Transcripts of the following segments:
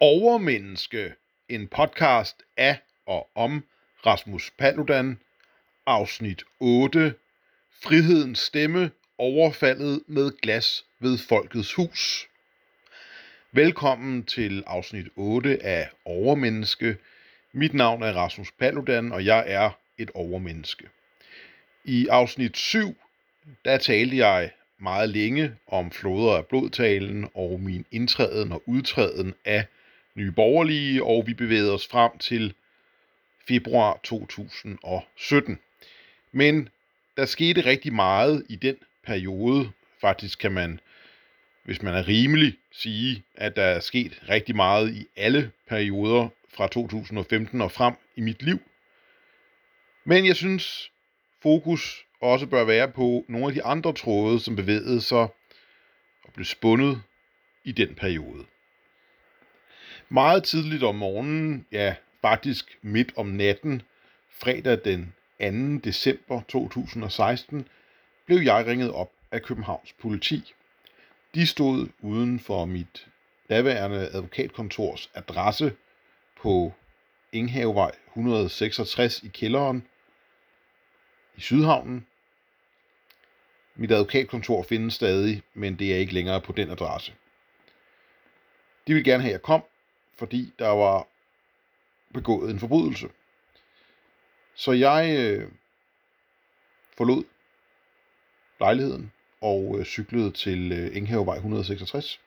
Overmenneske, en podcast af og om Rasmus Paludan, afsnit 8, Frihedens stemme, overfaldet med glas ved Folkets Hus. Velkommen til afsnit 8 af Overmenneske. Mit navn er Rasmus Paludan, og jeg er et overmenneske. I afsnit 7, der talte jeg meget længe om floder af blodtalen og min indtræden og udtræden af Nye Borgerlige, og vi bevægede os frem til februar 2017. Men der skete rigtig meget i den periode. Faktisk kan man, hvis man er rimelig, sige, at der er sket rigtig meget i alle perioder fra 2015 og frem i mit liv. Men jeg synes, fokus også bør være på nogle af de andre tråde, som bevægede sig og blev spundet i den periode. Meget tidligt om morgenen, ja faktisk midt om natten, fredag den 2. december 2016, blev jeg ringet op af Københavns politi. De stod uden for mit daværende advokatkontors adresse på Inghavevej 166 i kælderen i Sydhavnen. Mit advokatkontor findes stadig, men det er ikke længere på den adresse. De ville gerne have, at jeg kom, fordi der var begået en forbrydelse. Så jeg øh, forlod lejligheden og øh, cyklede til øh, Enghavevej 166.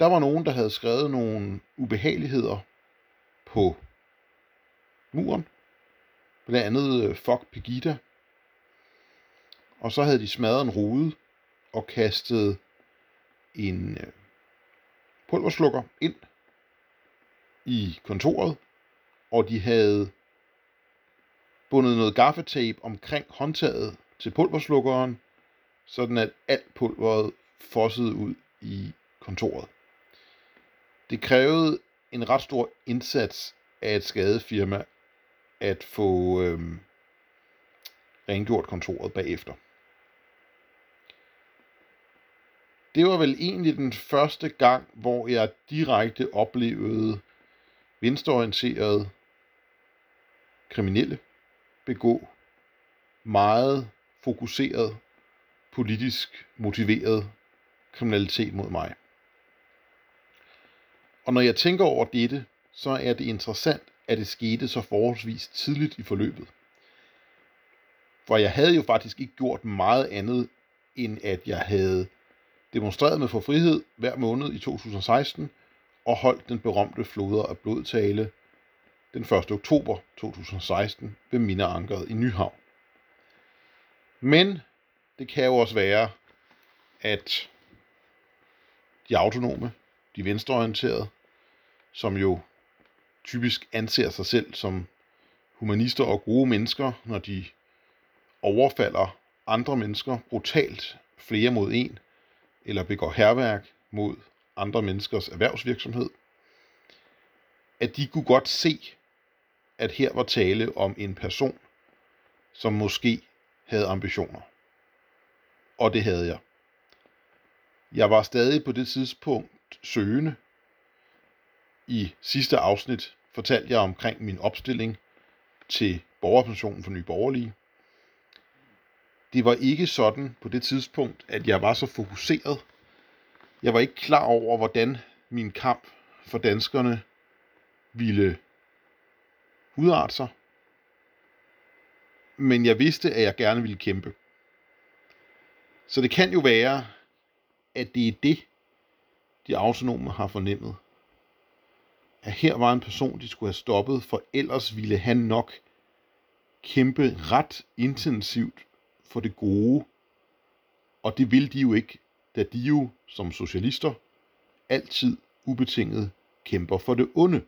Der var nogen, der havde skrevet nogle ubehageligheder på muren. Blandt andet øh, Fuck Pegida. Og så havde de smadret en rude og kastet en øh, pulverslukker ind i kontoret, og de havde bundet noget gaffetape omkring håndtaget til pulverslukkeren, sådan at alt pulveret fossede ud i kontoret. Det krævede en ret stor indsats af et skadefirma at få øhm, rengjort kontoret bagefter. Det var vel egentlig den første gang, hvor jeg direkte oplevede venstreorienterede kriminelle begå meget fokuseret, politisk motiveret kriminalitet mod mig. Og når jeg tænker over dette, så er det interessant, at det skete så forholdsvis tidligt i forløbet. For jeg havde jo faktisk ikke gjort meget andet, end at jeg havde demonstreret med for frihed hver måned i 2016 og holdt den berømte floder af blodtale den 1. oktober 2016 ved Mindeankeret i Nyhavn. Men det kan jo også være, at de autonome, de venstreorienterede, som jo typisk anser sig selv som humanister og gode mennesker, når de overfalder andre mennesker brutalt, flere mod en, eller begår herværk mod andre menneskers erhvervsvirksomhed, at de kunne godt se, at her var tale om en person, som måske havde ambitioner. Og det havde jeg. Jeg var stadig på det tidspunkt søgende. I sidste afsnit fortalte jeg omkring min opstilling til borgerpensionen for Nye Borgerlige. Det var ikke sådan på det tidspunkt, at jeg var så fokuseret. Jeg var ikke klar over, hvordan min kamp for danskerne ville udarte sig. Men jeg vidste, at jeg gerne ville kæmpe. Så det kan jo være, at det er det, de autonome har fornemmet. At her var en person, de skulle have stoppet, for ellers ville han nok kæmpe ret intensivt for det gode. Og det vil de jo ikke, da de jo som socialister altid ubetinget kæmper for det onde.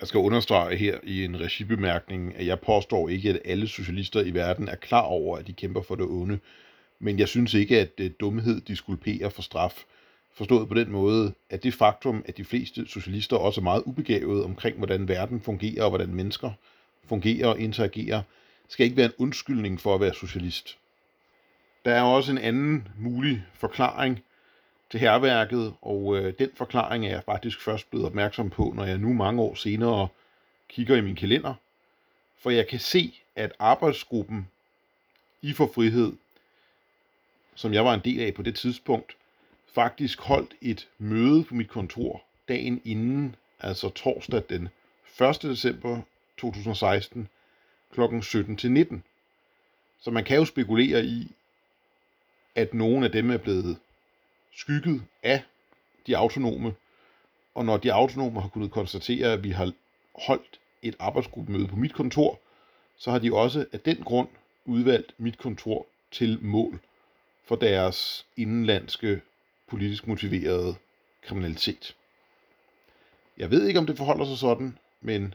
Jeg skal understrege her i en regibemærkning, at jeg påstår ikke, at alle socialister i verden er klar over, at de kæmper for det onde. Men jeg synes ikke, at det dumhed diskulperer for straf. Forstået på den måde, at det faktum, at de fleste socialister også er meget ubegavede omkring, hvordan verden fungerer og hvordan mennesker fungerer og interagerer, skal ikke være en undskyldning for at være socialist. Der er også en anden mulig forklaring til herværket, og øh, den forklaring er jeg faktisk først blevet opmærksom på, når jeg nu mange år senere kigger i min kalender. For jeg kan se, at arbejdsgruppen i for frihed, som jeg var en del af på det tidspunkt, faktisk holdt et møde på mit kontor dagen inden, altså torsdag den 1. december 2016 kl. 17 til 19. Så man kan jo spekulere i, at nogle af dem er blevet skygget af de autonome, og når de autonome har kunnet konstatere, at vi har holdt et arbejdsgruppemøde på mit kontor, så har de også af den grund udvalgt mit kontor til mål for deres indenlandske politisk motiverede kriminalitet. Jeg ved ikke, om det forholder sig sådan, men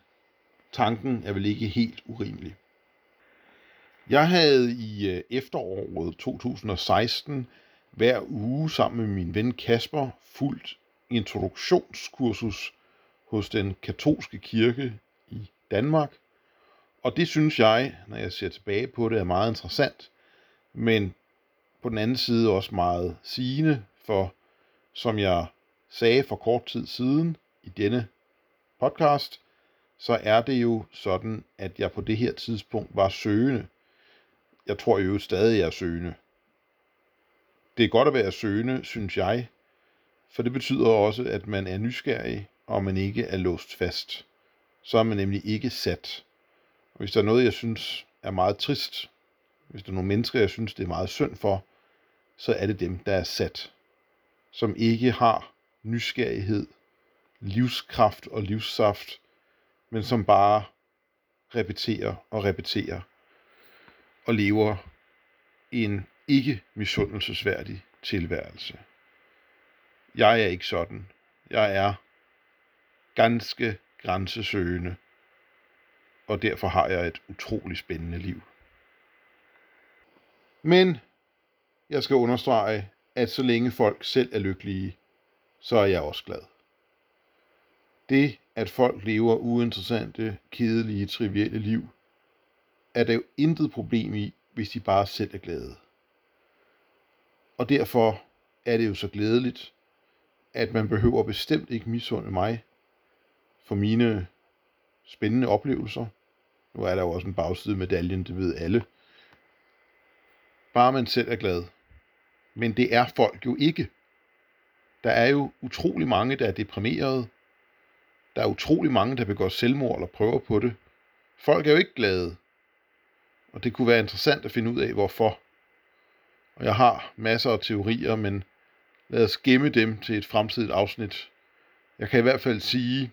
tanken er vel ikke helt urimelig. Jeg havde i øh, efteråret 2016 hver uge sammen med min ven Kasper fuldt introduktionskursus hos den katolske kirke i Danmark. Og det synes jeg, når jeg ser tilbage på det, er meget interessant, men på den anden side også meget sigende, for som jeg sagde for kort tid siden i denne podcast, så er det jo sådan, at jeg på det her tidspunkt var søgende. Jeg tror jo stadig, jeg er søgende. Det er godt at være søgende, synes jeg, for det betyder også, at man er nysgerrig, og man ikke er låst fast. Så er man nemlig ikke sat. Og hvis der er noget, jeg synes er meget trist, hvis der er nogle mennesker, jeg synes, det er meget synd for, så er det dem, der er sat. Som ikke har nysgerrighed, livskraft og livssaft, men som bare repeterer og repeterer og lever en ikke misundelsesværdig tilværelse. Jeg er ikke sådan. Jeg er ganske grænsesøgende, og derfor har jeg et utroligt spændende liv. Men jeg skal understrege, at så længe folk selv er lykkelige, så er jeg også glad. Det, at folk lever uinteressante, kedelige, trivielle liv, er der jo intet problem i, hvis de bare selv er glade. Og derfor er det jo så glædeligt, at man behøver bestemt ikke misunde mig for mine spændende oplevelser. Nu er der jo også en bagside af medaljen, det ved alle. Bare man selv er glad. Men det er folk jo ikke. Der er jo utrolig mange, der er deprimerede. Der er utrolig mange, der begår selvmord eller prøver på det. Folk er jo ikke glade. Og det kunne være interessant at finde ud af, hvorfor. Og jeg har masser af teorier, men lad os gemme dem til et fremtidigt afsnit. Jeg kan i hvert fald sige,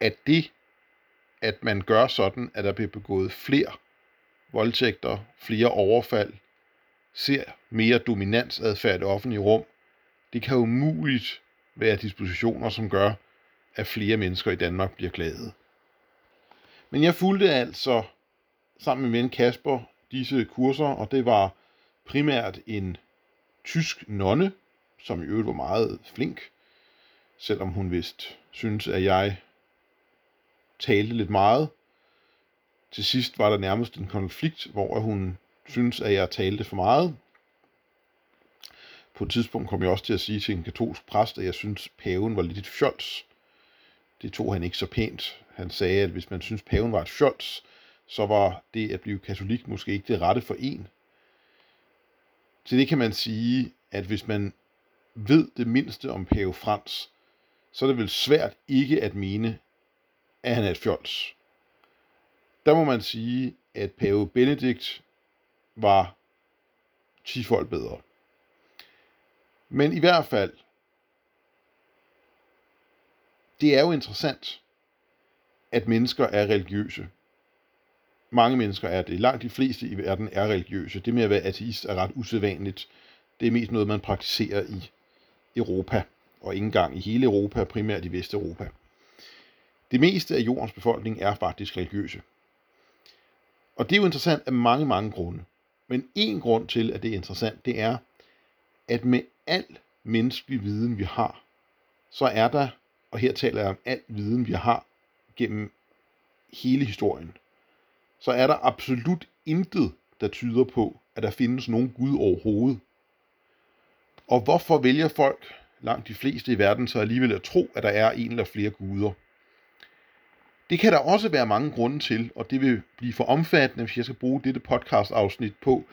at det, at man gør sådan, at der bliver begået flere voldtægter, flere overfald, ser mere dominansadfærd i det offentlige rum, det kan umuligt være dispositioner, som gør, at flere mennesker i Danmark bliver glade. Men jeg fulgte altså sammen med min ven Kasper disse kurser, og det var primært en tysk nonne, som i øvrigt var meget flink, selvom hun vist synes, at jeg talte lidt meget. Til sidst var der nærmest en konflikt, hvor hun synes, at jeg talte for meget. På et tidspunkt kom jeg også til at sige til en katolsk præst, at jeg synes, paven var lidt et fjols. Det tog han ikke så pænt. Han sagde, at hvis man synes, paven var et fjols, så var det at blive katolik måske ikke det rette for en. Til det kan man sige, at hvis man ved det mindste om pave Frans, så er det vel svært ikke at mene, at han er et fjols. Der må man sige, at pave Benedikt var tifold bedre. Men i hvert fald, det er jo interessant, at mennesker er religiøse. Mange mennesker er det. Langt de fleste i verden er religiøse. Det med at være ateist er ret usædvanligt. Det er mest noget, man praktiserer i Europa, og ikke engang i hele Europa, primært i Vesteuropa. Det meste af jordens befolkning er faktisk religiøse. Og det er jo interessant af mange, mange grunde. Men en grund til, at det er interessant, det er, at med al menneskelig viden, vi har, så er der, og her taler jeg om al viden, vi har gennem hele historien, så er der absolut intet, der tyder på, at der findes nogen Gud overhovedet. Og hvorfor vælger folk, langt de fleste i verden, så alligevel at tro, at der er en eller flere guder? Det kan der også være mange grunde til, og det vil blive for omfattende, hvis jeg skal bruge dette podcast-afsnit på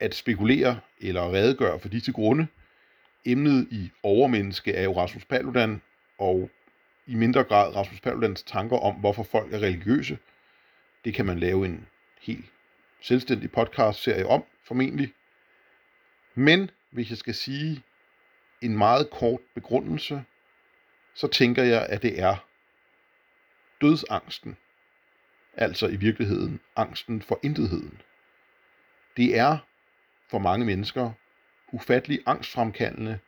at spekulere eller redegøre for disse grunde. Emnet i overmenneske er jo Rasmus Paludan, og i mindre grad Rasmus Paludans tanker om, hvorfor folk er religiøse. Det kan man lave en helt selvstændig podcast-serie om, formentlig. Men hvis jeg skal sige en meget kort begrundelse, så tænker jeg, at det er dødsangsten. Altså i virkeligheden angsten for intetheden. Det er for mange mennesker ufattelig angstfremkaldende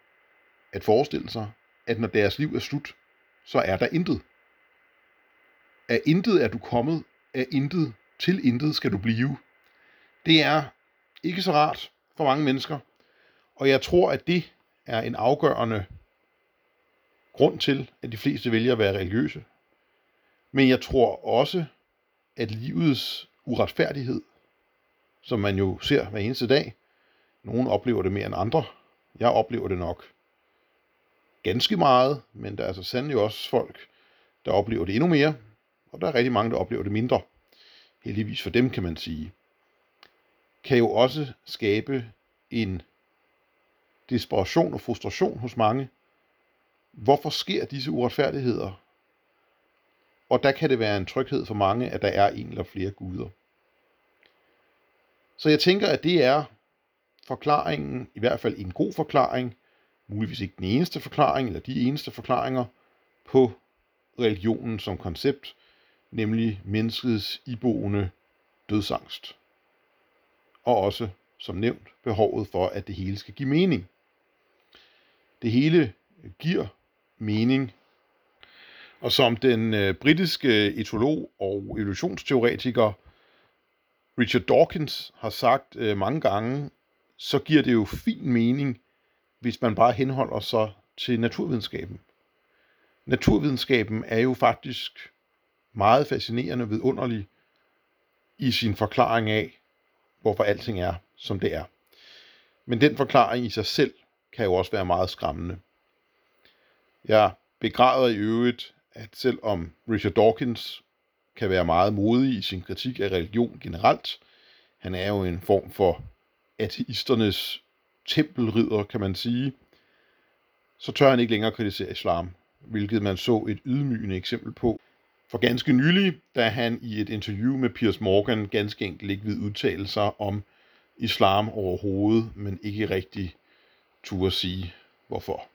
at forestille sig, at når deres liv er slut, så er der intet. Af intet er du kommet, af intet til intet skal du blive. Det er ikke så rart for mange mennesker, og jeg tror, at det er en afgørende grund til, at de fleste vælger at være religiøse. Men jeg tror også, at livets uretfærdighed, som man jo ser hver eneste dag, nogle oplever det mere end andre. Jeg oplever det nok ganske meget, men der er så sandelig også folk, der oplever det endnu mere, og der er rigtig mange, der oplever det mindre. Heldigvis for dem, kan man sige. Kan jo også skabe en desperation og frustration hos mange. Hvorfor sker disse uretfærdigheder? Og der kan det være en tryghed for mange, at der er en eller flere guder. Så jeg tænker, at det er forklaringen, i hvert fald en god forklaring, muligvis ikke den eneste forklaring, eller de eneste forklaringer på religionen som koncept, nemlig menneskets iboende dødsangst. Og også, som nævnt, behovet for, at det hele skal give mening. Det hele giver mening. Og som den øh, britiske etolog og evolutionsteoretiker Richard Dawkins har sagt øh, mange gange, så giver det jo fin mening, hvis man bare henholder sig til naturvidenskaben. Naturvidenskaben er jo faktisk meget fascinerende og vidunderlig i sin forklaring af, hvorfor alting er, som det er. Men den forklaring i sig selv kan jo også være meget skræmmende. Jeg begræder i øvrigt, at selvom Richard Dawkins kan være meget modig i sin kritik af religion generelt, han er jo en form for ateisternes tempelridder, kan man sige, så tør han ikke længere kritisere islam, hvilket man så et ydmygende eksempel på for ganske nylig, da han i et interview med Piers Morgan ganske enkelt ikke vil udtale sig om islam overhovedet, men ikke rigtig turde sige hvorfor.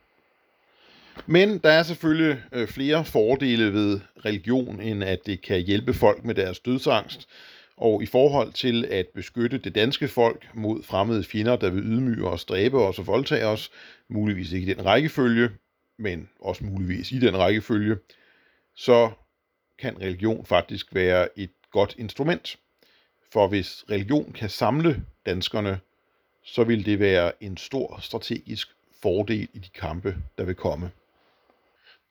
Men der er selvfølgelig øh, flere fordele ved religion, end at det kan hjælpe folk med deres dødsangst, og i forhold til at beskytte det danske folk mod fremmede fjender, der vil ydmyge os, dræbe os og voldtage os, muligvis ikke i den rækkefølge, men også muligvis i den rækkefølge, så kan religion faktisk være et godt instrument. For hvis religion kan samle danskerne, så vil det være en stor strategisk fordel i de kampe, der vil komme.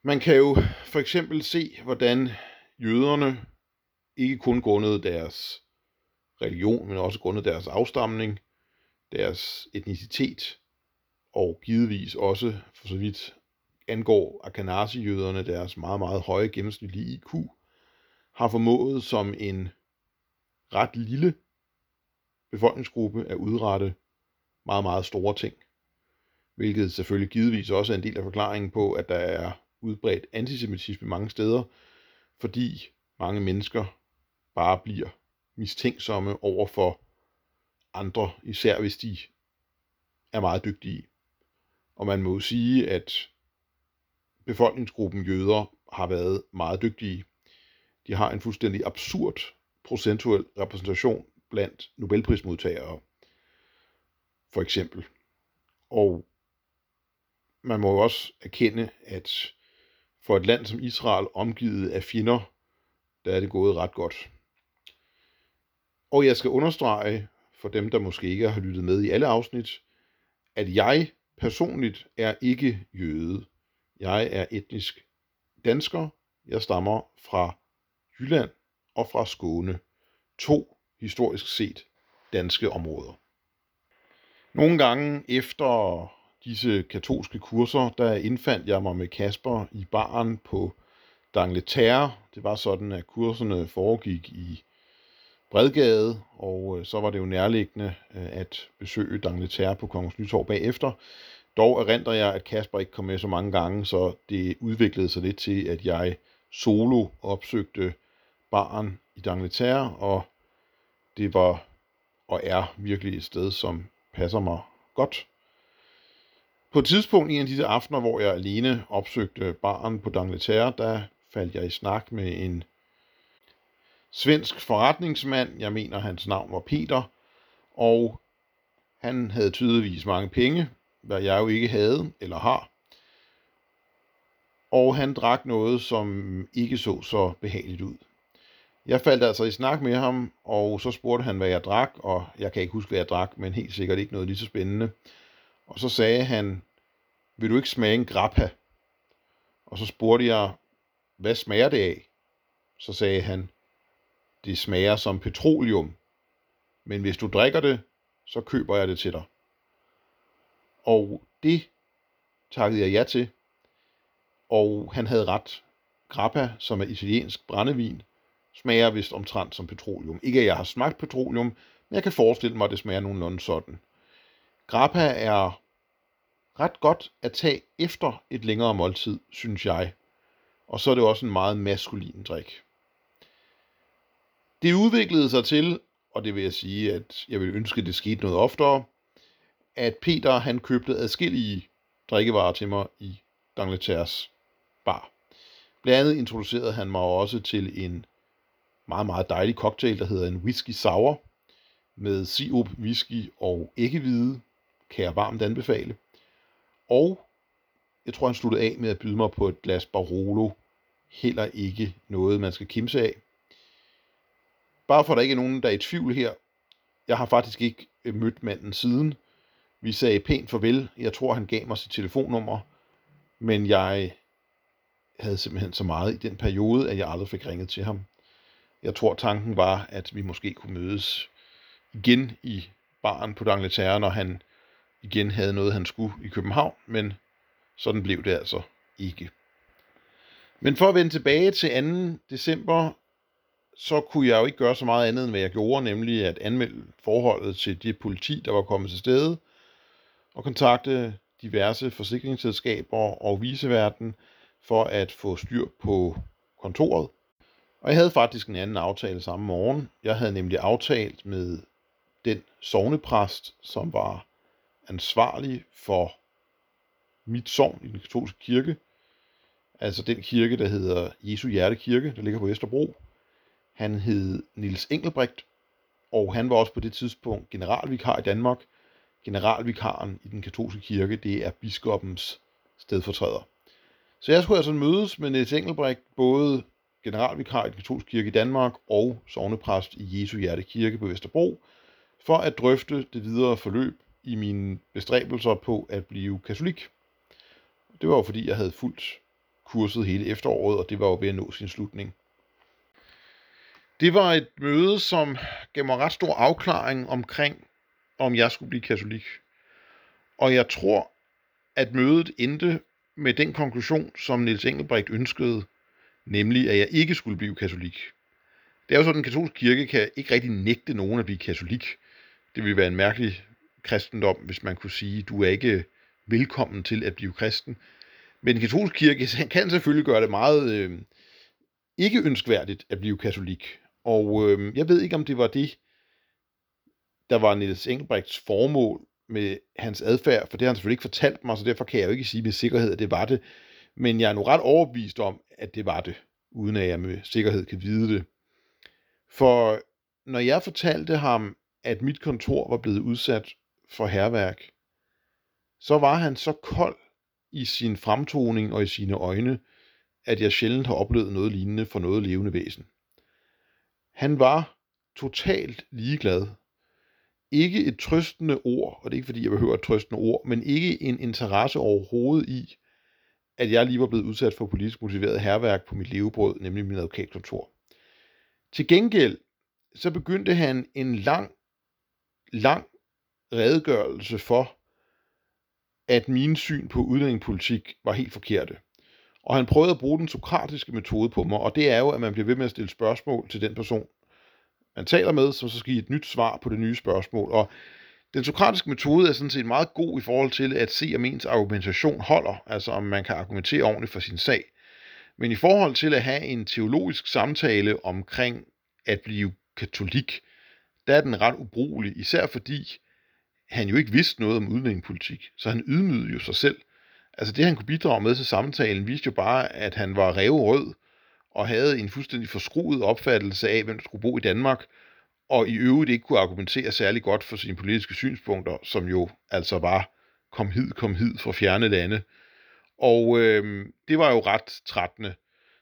Man kan jo for eksempel se, hvordan jøderne ikke kun grundet deres religion, men også grundet deres afstamning, deres etnicitet, og givetvis også for så vidt angår Akanasi-jøderne, deres meget, meget høje gennemsnitlige IQ, har formået som en ret lille befolkningsgruppe at udrette meget, meget store ting. Hvilket selvfølgelig givetvis også er en del af forklaringen på, at der er udbredt antisemitisme mange steder, fordi mange mennesker bare bliver mistænksomme over for andre, især hvis de er meget dygtige. Og man må sige, at befolkningsgruppen jøder har været meget dygtige. De har en fuldstændig absurd procentuel repræsentation blandt Nobelprismodtagere, for eksempel. Og man må jo også erkende, at for et land som Israel, omgivet af fjender, der er det gået ret godt. Og jeg skal understrege, for dem, der måske ikke har lyttet med i alle afsnit, at jeg personligt er ikke jøde. Jeg er etnisk dansker. Jeg stammer fra Jylland og fra Skåne. To historisk set danske områder. Nogle gange efter disse katolske kurser, der indfandt jeg mig med Kasper i baren på D'Angleterre. Det var sådan, at kurserne foregik i Bredgade, og øh, så var det jo nærliggende øh, at besøge D'Angleterre på Kongens Nytorv bagefter. Dog erindrer jeg, at Kasper ikke kom med så mange gange, så det udviklede sig lidt til, at jeg solo opsøgte baren i D'Angleterre, og det var og er virkelig et sted, som passer mig godt. På et tidspunkt i en af disse aftener, hvor jeg alene opsøgte baren på D'Angleterre, der faldt jeg i snak med en svensk forretningsmand. Jeg mener, hans navn var Peter, og han havde tydeligvis mange penge, hvad jeg jo ikke havde eller har. Og han drak noget, som ikke så så behageligt ud. Jeg faldt altså i snak med ham, og så spurgte han, hvad jeg drak, og jeg kan ikke huske, hvad jeg drak, men helt sikkert ikke noget lige så spændende. Og så sagde han, vil du ikke smage en grappa? Og så spurgte jeg, hvad smager det af? Så sagde han, det smager som petroleum, men hvis du drikker det, så køber jeg det til dig. Og det takkede jeg ja til, og han havde ret. Grappa, som er italiensk brændevin, smager vist omtrent som petroleum. Ikke at jeg har smagt petroleum, men jeg kan forestille mig, at det smager nogenlunde sådan. Grappa er ret godt at tage efter et længere måltid, synes jeg. Og så er det også en meget maskulin drik. Det udviklede sig til, og det vil jeg sige, at jeg vil ønske, at det skete noget oftere, at Peter han købte adskillige drikkevarer til mig i Dangleters bar. Blandt andet introducerede han mig også til en meget, meget dejlig cocktail, der hedder en whisky sour med sirup, whisky og æggehvide, kan jeg varmt anbefale. Og jeg tror, han sluttede af med at byde mig på et glas Barolo. Heller ikke noget, man skal kimse af. Bare for at der ikke er nogen, der er i tvivl her. Jeg har faktisk ikke øh, mødt manden siden. Vi sagde pænt farvel. Jeg tror, han gav mig sit telefonnummer. Men jeg havde simpelthen så meget i den periode, at jeg aldrig fik ringet til ham. Jeg tror, tanken var, at vi måske kunne mødes igen i baren på D'Angleterre, når han igen havde noget, han skulle i København, men sådan blev det altså ikke. Men for at vende tilbage til 2. december, så kunne jeg jo ikke gøre så meget andet, end hvad jeg gjorde, nemlig at anmelde forholdet til det politi, der var kommet til stede, og kontakte diverse forsikringsselskaber og viseverden for at få styr på kontoret. Og jeg havde faktisk en anden aftale samme morgen. Jeg havde nemlig aftalt med den sovnepræst, som var ansvarlig for mit sovn i den katolske kirke. Altså den kirke, der hedder Jesu Hjertekirke, der ligger på Vesterbro. Han hed Nils Engelbrecht, og han var også på det tidspunkt generalvikar i Danmark. Generalvikaren i den katolske kirke, det er biskoppens stedfortræder. Så jeg skulle altså mødes med Niels Engelbrecht, både generalvikar i den katolske kirke i Danmark og sovnepræst i Jesu Hjerte Kirke på Vesterbro, for at drøfte det videre forløb i mine bestræbelser på at blive katolik. Det var jo fordi, jeg havde fuldt kurset hele efteråret, og det var jo ved at nå sin slutning. Det var et møde, som gav mig ret stor afklaring omkring, om jeg skulle blive katolik. Og jeg tror, at mødet endte med den konklusion, som Niels Engelbrecht ønskede, nemlig at jeg ikke skulle blive katolik. Det er jo sådan, at den katolske kirke kan ikke rigtig nægte nogen at blive katolik. Det ville være en mærkelig kristendom, hvis man kunne sige, du er ikke velkommen til at blive kristen. Men den katolske kirke kan selvfølgelig gøre det meget øh, ikke ønskværdigt at blive katolik. Og øh, jeg ved ikke, om det var det, der var Niels Engelbrechts formål med hans adfærd, for det har han selvfølgelig ikke fortalt mig, så derfor kan jeg jo ikke sige med sikkerhed, at det var det. Men jeg er nu ret overbevist om, at det var det, uden at jeg med sikkerhed kan vide det. For når jeg fortalte ham, at mit kontor var blevet udsat for herværk, så var han så kold i sin fremtoning og i sine øjne, at jeg sjældent har oplevet noget lignende for noget levende væsen. Han var totalt ligeglad. Ikke et trøstende ord, og det er ikke fordi, jeg behøver et trøstende ord, men ikke en interesse overhovedet i, at jeg lige var blevet udsat for politisk motiveret herværk på mit levebrød, nemlig min advokatkontor. Til gengæld, så begyndte han en lang, lang redegørelse for, at min syn på udlændingepolitik var helt forkerte. Og han prøvede at bruge den sokratiske metode på mig, og det er jo, at man bliver ved med at stille spørgsmål til den person, man taler med, som så skal give et nyt svar på det nye spørgsmål. Og den sokratiske metode er sådan set meget god i forhold til at se, om ens argumentation holder, altså om man kan argumentere ordentligt for sin sag. Men i forhold til at have en teologisk samtale omkring at blive katolik, der er den ret ubrugelig, især fordi han jo ikke vidste noget om udlændingepolitik, så han ydmygede jo sig selv. Altså det, han kunne bidrage med til samtalen, viste jo bare, at han var revrød og havde en fuldstændig forskruet opfattelse af, hvem der skulle bo i Danmark, og i øvrigt ikke kunne argumentere særlig godt for sine politiske synspunkter, som jo altså var kom hid, kom hid fra fjerne lande. Og øh, det var jo ret trættende.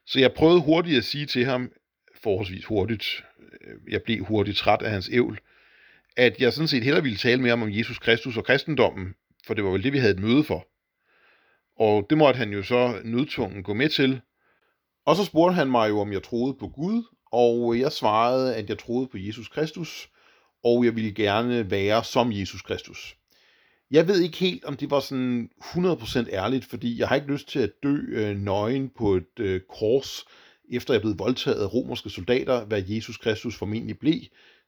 Så jeg prøvede hurtigt at sige til ham, forholdsvis hurtigt, øh, jeg blev hurtigt træt af hans ævl, at jeg sådan set hellere ville tale med ham om Jesus Kristus og kristendommen, for det var vel det, vi havde et møde for. Og det måtte han jo så nødtvungen gå med til. Og så spurgte han mig jo, om jeg troede på Gud, og jeg svarede, at jeg troede på Jesus Kristus, og jeg ville gerne være som Jesus Kristus. Jeg ved ikke helt, om det var sådan 100% ærligt, fordi jeg har ikke lyst til at dø øh, nøgen på et øh, kors, efter jeg blev voldtaget af romerske soldater, hvad Jesus Kristus formentlig blev,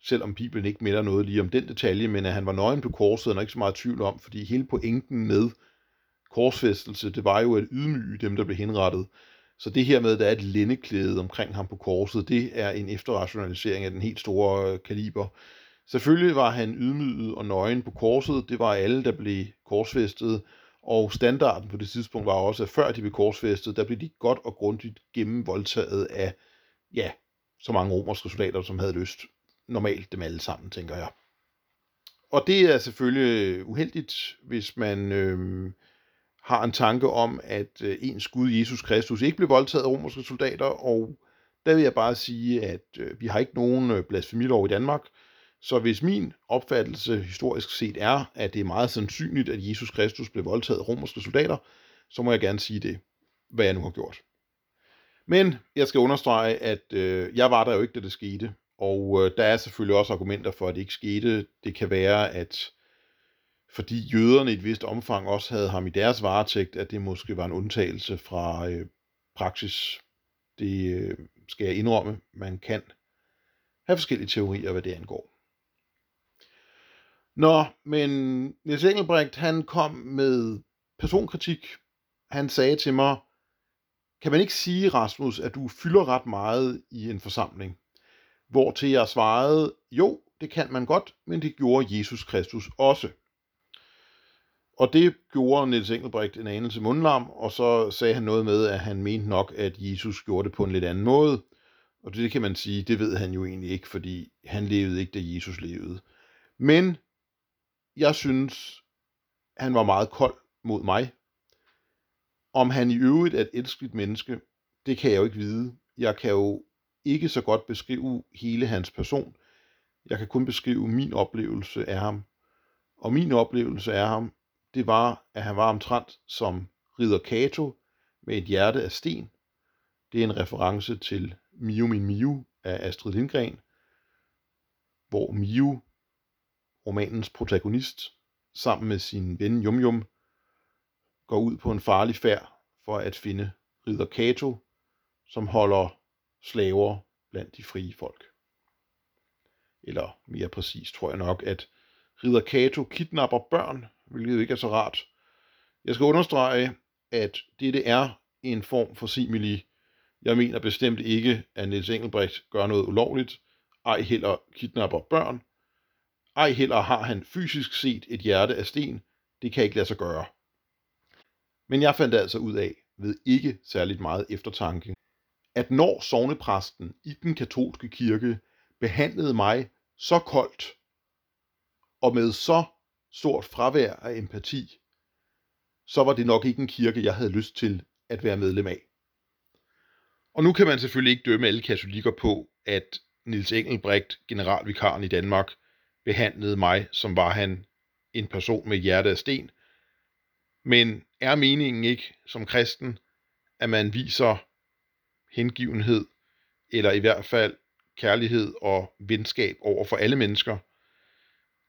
selvom Bibelen ikke melder noget lige om den detalje, men at han var nøgen på korset, er der ikke så meget tvivl om, fordi hele pointen med korsfæstelse, det var jo at ydmyge dem, der blev henrettet. Så det her med, at der er et lændeklæde omkring ham på korset, det er en efterrationalisering af den helt store øh, kaliber. Selvfølgelig var han ydmyget og nøgen på korset. Det var alle, der blev korsfæstet. Og standarden på det tidspunkt var også, at før de blev korsfæstet, der blev de godt og grundigt gennemvoldtaget af, ja, så mange romerske soldater, som havde lyst. Normalt dem alle sammen, tænker jeg. Og det er selvfølgelig uheldigt, hvis man øh, har en tanke om, at øh, ens Gud, Jesus Kristus, ikke blev voldtaget af romerske soldater, og der vil jeg bare sige, at øh, vi har ikke nogen øh, blasfemilov i Danmark, så hvis min opfattelse historisk set er, at det er meget sandsynligt, at Jesus Kristus blev voldtaget af romerske soldater, så må jeg gerne sige det, hvad jeg nu har gjort. Men jeg skal understrege, at øh, jeg var der jo ikke, da det skete, og øh, der er selvfølgelig også argumenter for, at det ikke skete. Det kan være, at fordi jøderne i et vist omfang også havde ham i deres varetægt, at det måske var en undtagelse fra øh, praksis. Det øh, skal jeg indrømme. Man kan have forskellige teorier, hvad det angår. Nå, men Niels Engelbrecht, han kom med personkritik. Han sagde til mig, kan man ikke sige, Rasmus, at du fylder ret meget i en forsamling? Hvor til jeg svarede, jo, det kan man godt, men det gjorde Jesus Kristus også. Og det gjorde Niels Engelbrecht en anelse mundlam, og så sagde han noget med, at han mente nok, at Jesus gjorde det på en lidt anden måde. Og det kan man sige, det ved han jo egentlig ikke, fordi han levede ikke, da Jesus levede. Men jeg synes, han var meget kold mod mig. Om han i øvrigt er et elskeligt menneske, det kan jeg jo ikke vide. Jeg kan jo ikke så godt beskrive hele hans person. Jeg kan kun beskrive min oplevelse af ham. Og min oplevelse af ham, det var, at han var omtrent som ridder Kato med et hjerte af sten. Det er en reference til Miu Min Miu af Astrid Lindgren, hvor Miu romanens protagonist, sammen med sin ven Yum Yum, går ud på en farlig færd for at finde ridder Kato, som holder slaver blandt de frie folk. Eller mere præcis tror jeg nok, at ridder Kato kidnapper børn, hvilket ikke er så rart. Jeg skal understrege, at dette er en form for simili. Jeg mener bestemt ikke, at Niels Engelbrecht gør noget ulovligt, ej heller kidnapper børn, ej heller har han fysisk set et hjerte af sten. Det kan ikke lade sig gøre. Men jeg fandt altså ud af, ved ikke særligt meget eftertanke, at når sovnepræsten i den katolske kirke behandlede mig så koldt og med så stort fravær af empati, så var det nok ikke en kirke, jeg havde lyst til at være medlem af. Og nu kan man selvfølgelig ikke dømme alle katolikker på, at Nils Engelbrecht, generalvikaren i Danmark, behandlede mig, som var han en person med hjerte af sten. Men er meningen ikke som kristen, at man viser hengivenhed, eller i hvert fald kærlighed og venskab over for alle mennesker?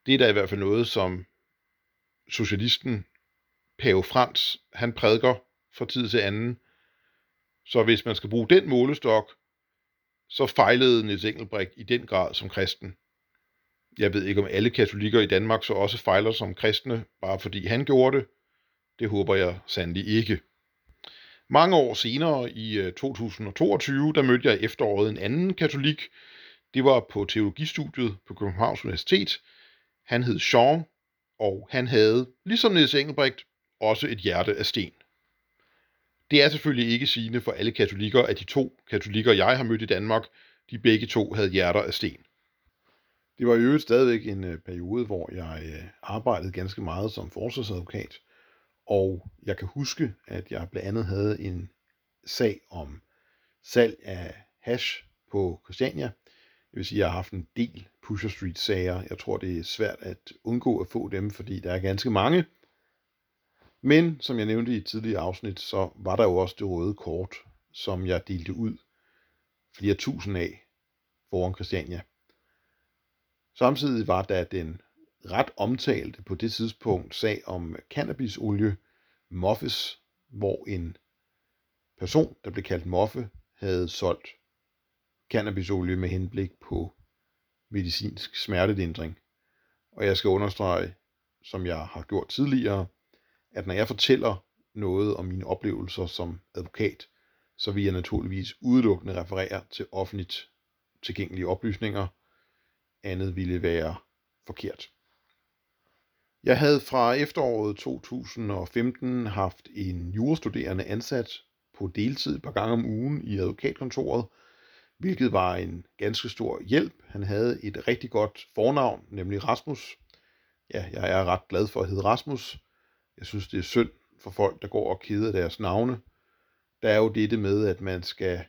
Det er da i hvert fald noget, som socialisten Pave Frans, han prædiker fra tid til anden. Så hvis man skal bruge den målestok, så fejlede Niels Engelbrek i den grad som kristen. Jeg ved ikke, om alle katolikker i Danmark så også fejler som kristne, bare fordi han gjorde det. Det håber jeg sandelig ikke. Mange år senere, i øh, 2022, der mødte jeg efteråret en anden katolik. Det var på teologistudiet på Københavns Universitet. Han hed Sean, og han havde, ligesom Niels Engelbrecht, også et hjerte af sten. Det er selvfølgelig ikke sigende for alle katolikker, at de to katolikker, jeg har mødt i Danmark, de begge to havde hjerter af sten. Det var i øvrigt stadigvæk en øh, periode, hvor jeg øh, arbejdede ganske meget som forsvarsadvokat, og jeg kan huske, at jeg blandt andet havde en sag om salg af hash på Christiania. Det vil sige, at jeg har haft en del Pusher Street sager. Jeg tror, det er svært at undgå at få dem, fordi der er ganske mange. Men som jeg nævnte i et tidligere afsnit, så var der jo også det røde kort, som jeg delte ud flere tusind af foran Christiania. Samtidig var der den ret omtalte på det tidspunkt sag om cannabisolie, Moffes, hvor en person, der blev kaldt Moffe, havde solgt cannabisolie med henblik på medicinsk smertelindring. Og jeg skal understrege, som jeg har gjort tidligere, at når jeg fortæller noget om mine oplevelser som advokat, så vil jeg naturligvis udelukkende referere til offentligt tilgængelige oplysninger. Andet ville være forkert. Jeg havde fra efteråret 2015 haft en jurastuderende ansat på deltid et par gange om ugen i advokatkontoret, hvilket var en ganske stor hjælp. Han havde et rigtig godt fornavn, nemlig Rasmus. Ja, jeg er ret glad for at hedde Rasmus. Jeg synes, det er synd for folk, der går og keder deres navne. Der er jo dette med, at man skal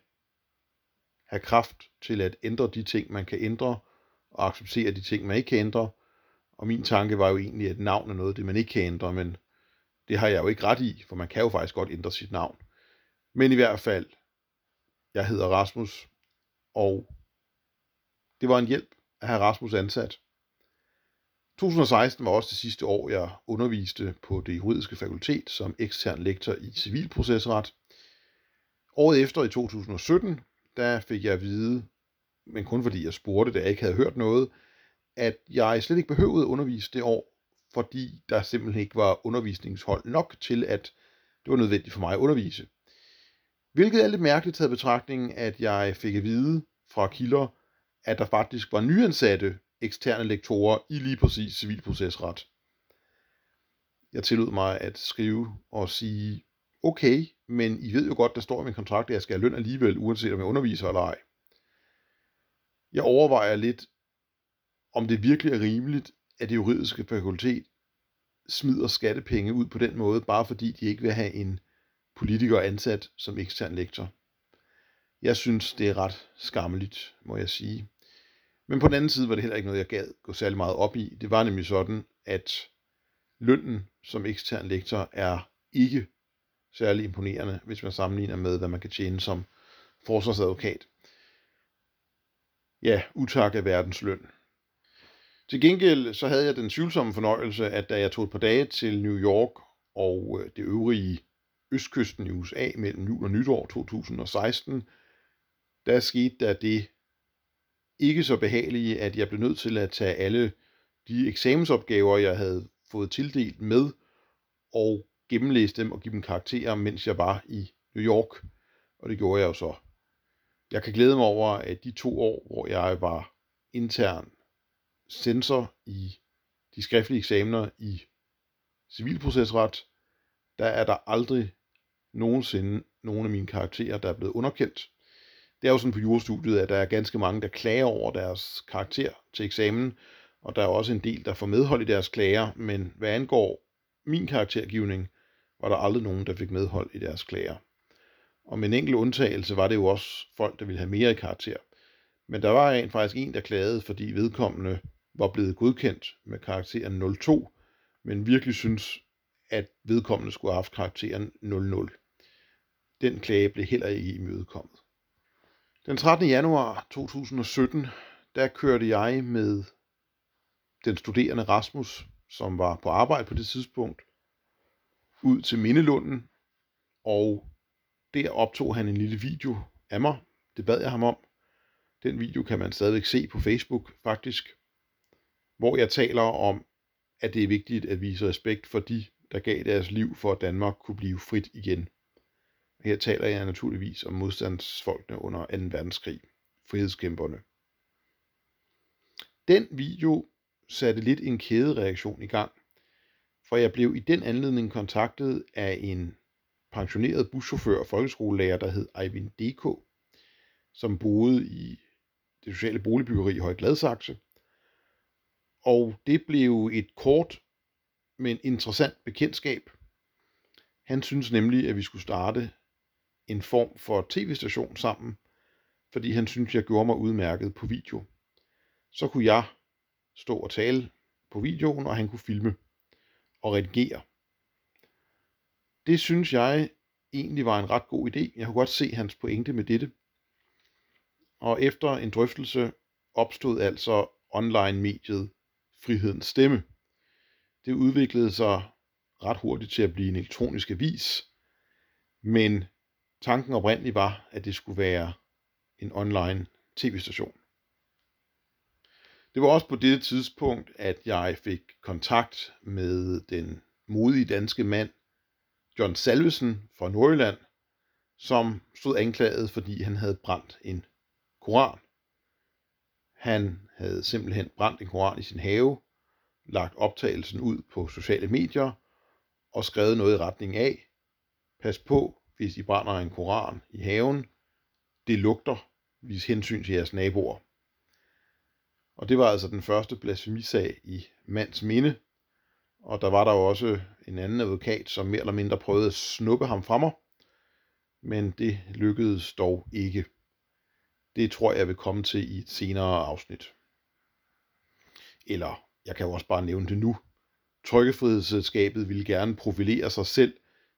have kraft til at ændre de ting, man kan ændre, og acceptere de ting, man ikke kan ændre. Og min tanke var jo egentlig, at navn er noget det, man ikke kan ændre, men det har jeg jo ikke ret i, for man kan jo faktisk godt ændre sit navn. Men i hvert fald, jeg hedder Rasmus, og det var en hjælp at have Rasmus ansat. 2016 var også det sidste år, jeg underviste på det juridiske fakultet som ekstern lektor i civilprocesret. Året efter, i 2017, der fik jeg at vide, men kun fordi jeg spurgte, da jeg ikke havde hørt noget, at jeg slet ikke behøvede at undervise det år, fordi der simpelthen ikke var undervisningshold nok til, at det var nødvendigt for mig at undervise. Hvilket er lidt mærkeligt taget betragtning, at jeg fik at vide fra kilder, at der faktisk var nyansatte eksterne lektorer i lige præcis civilprocesret. Jeg tillod mig at skrive og sige, okay, men I ved jo godt, der står i min kontrakt, at jeg skal have løn alligevel, uanset om jeg underviser eller ej. Jeg overvejer lidt, om det virkelig er rimeligt, at det juridiske fakultet smider skattepenge ud på den måde, bare fordi de ikke vil have en politiker ansat som ekstern lektor. Jeg synes, det er ret skammeligt, må jeg sige. Men på den anden side var det heller ikke noget, jeg gad gå særlig meget op i. Det var nemlig sådan, at lønnen som ekstern lektor er ikke særlig imponerende, hvis man sammenligner med, hvad man kan tjene som forsvarsadvokat. Ja, utak af verdens løn. Til gengæld så havde jeg den tvivlsomme fornøjelse, at da jeg tog et par dage til New York og øh, det øvrige østkysten i USA mellem jul og nytår 2016, der skete der det ikke så behagelige, at jeg blev nødt til at tage alle de eksamensopgaver, jeg havde fået tildelt med, og gennemlæse dem og give dem karakterer, mens jeg var i New York. Og det gjorde jeg jo så. Jeg kan glæde mig over, at de to år, hvor jeg var intern censor i de skriftlige eksamener i civilprocesret, der er der aldrig nogensinde nogen af mine karakterer, der er blevet underkendt. Det er jo sådan på jurastudiet, at der er ganske mange, der klager over deres karakter til eksamen, og der er også en del, der får medhold i deres klager, men hvad angår min karaktergivning, var der aldrig nogen, der fik medhold i deres klager. Og med en enkelt undtagelse var det jo også folk, der ville have mere i karakter. Men der var en, faktisk en, der klagede, fordi vedkommende var blevet godkendt med karakteren 02, men virkelig synes, at vedkommende skulle have haft karakteren 00. Den klage blev heller ikke imødekommet. Den 13. januar 2017, der kørte jeg med den studerende Rasmus, som var på arbejde på det tidspunkt, ud til Mindelunden, og der optog han en lille video af mig. Det bad jeg ham om. Den video kan man stadigvæk se på Facebook, faktisk. Hvor jeg taler om, at det er vigtigt at vise respekt for de, der gav deres liv for, at Danmark kunne blive frit igen. Her taler jeg naturligvis om modstandsfolkene under 2. verdenskrig, frihedskæmperne. Den video satte lidt en kædereaktion i gang, for jeg blev i den anledning kontaktet af en pensioneret buschauffør og folkeskolelærer, der hed Eivind D.K., som boede i det sociale boligbyggeri i Høje Gladsaxe. Og det blev et kort, men interessant bekendtskab. Han synes nemlig, at vi skulle starte en form for tv-station sammen, fordi han synes, jeg gjorde mig udmærket på video. Så kunne jeg stå og tale på videoen, og han kunne filme og redigere. Det synes jeg egentlig var en ret god idé. Jeg kunne godt se hans pointe med dette. Og efter en drøftelse opstod altså online-mediet Frihedens Stemme. Det udviklede sig ret hurtigt til at blive en elektronisk avis, men tanken oprindeligt var, at det skulle være en online tv-station. Det var også på dette tidspunkt, at jeg fik kontakt med den modige danske mand, John Salvesen fra Nordjylland, som stod anklaget, fordi han havde brændt en koran. Han havde simpelthen brændt en koran i sin have, lagt optagelsen ud på sociale medier og skrevet noget i retning af, pas på, hvis I brænder en koran i haven, det lugter, vis hensyn til jeres naboer. Og det var altså den første blasfemisag i mands minde. Og der var der jo også en anden advokat, som mere eller mindre prøvede at snuppe ham fra mig. Men det lykkedes dog ikke. Det tror jeg vil komme til i et senere afsnit. Eller jeg kan jo også bare nævne det nu. Trykkefrihedsselskabet ville gerne profilere sig selv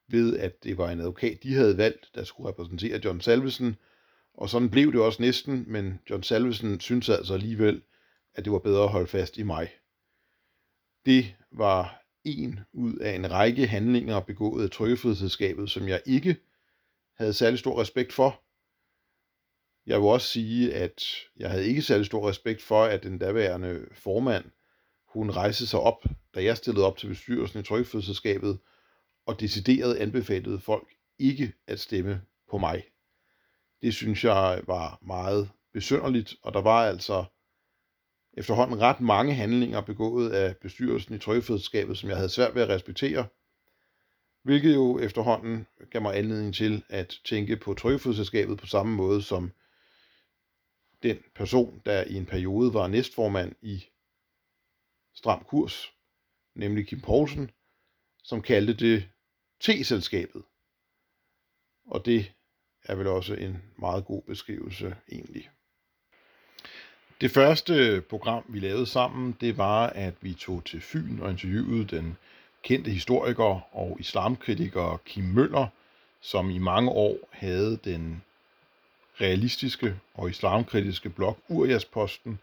ved, at det var en advokat, de havde valgt, der skulle repræsentere John Salvesen. Og sådan blev det også næsten, men John Salvesen syntes altså alligevel, at det var bedre at holde fast i mig. Det var en ud af en række handlinger begået af Trykkefrihedsselskabet, som jeg ikke havde særlig stor respekt for. Jeg vil også sige, at jeg havde ikke særlig stor respekt for, at den daværende formand, hun rejste sig op, da jeg stillede op til bestyrelsen i Trykkefrihedsselskabet, og decideret anbefalede folk ikke at stemme på mig. Det synes jeg var meget besynderligt, og der var altså efterhånden ret mange handlinger begået af bestyrelsen i Trykkefrihedsskabet, som jeg havde svært ved at respektere, hvilket jo efterhånden gav mig anledning til at tænke på Trykkefrihedsskabet på samme måde som den person, der i en periode var næstformand i Stram Kurs, nemlig Kim Poulsen, som kaldte det T-selskabet. Og det er vel også en meget god beskrivelse egentlig. Det første program, vi lavede sammen, det var, at vi tog til Fyn og interviewede den kendte historiker og islamkritiker Kim Møller, som i mange år havde den realistiske og islamkritiske blog Uriasposten,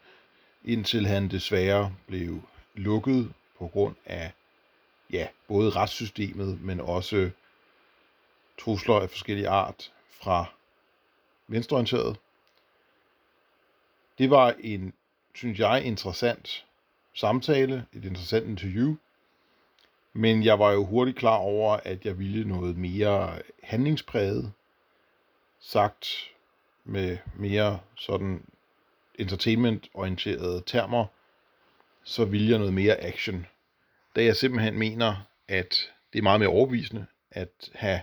indtil han desværre blev lukket på grund af ja, både retssystemet, men også trusler af forskellige art fra venstreorienteret det var en, synes jeg, interessant samtale, et interessant interview. Men jeg var jo hurtigt klar over, at jeg ville noget mere handlingspræget, sagt med mere sådan entertainment-orienterede termer, så ville jeg noget mere action. Da jeg simpelthen mener, at det er meget mere overbevisende at have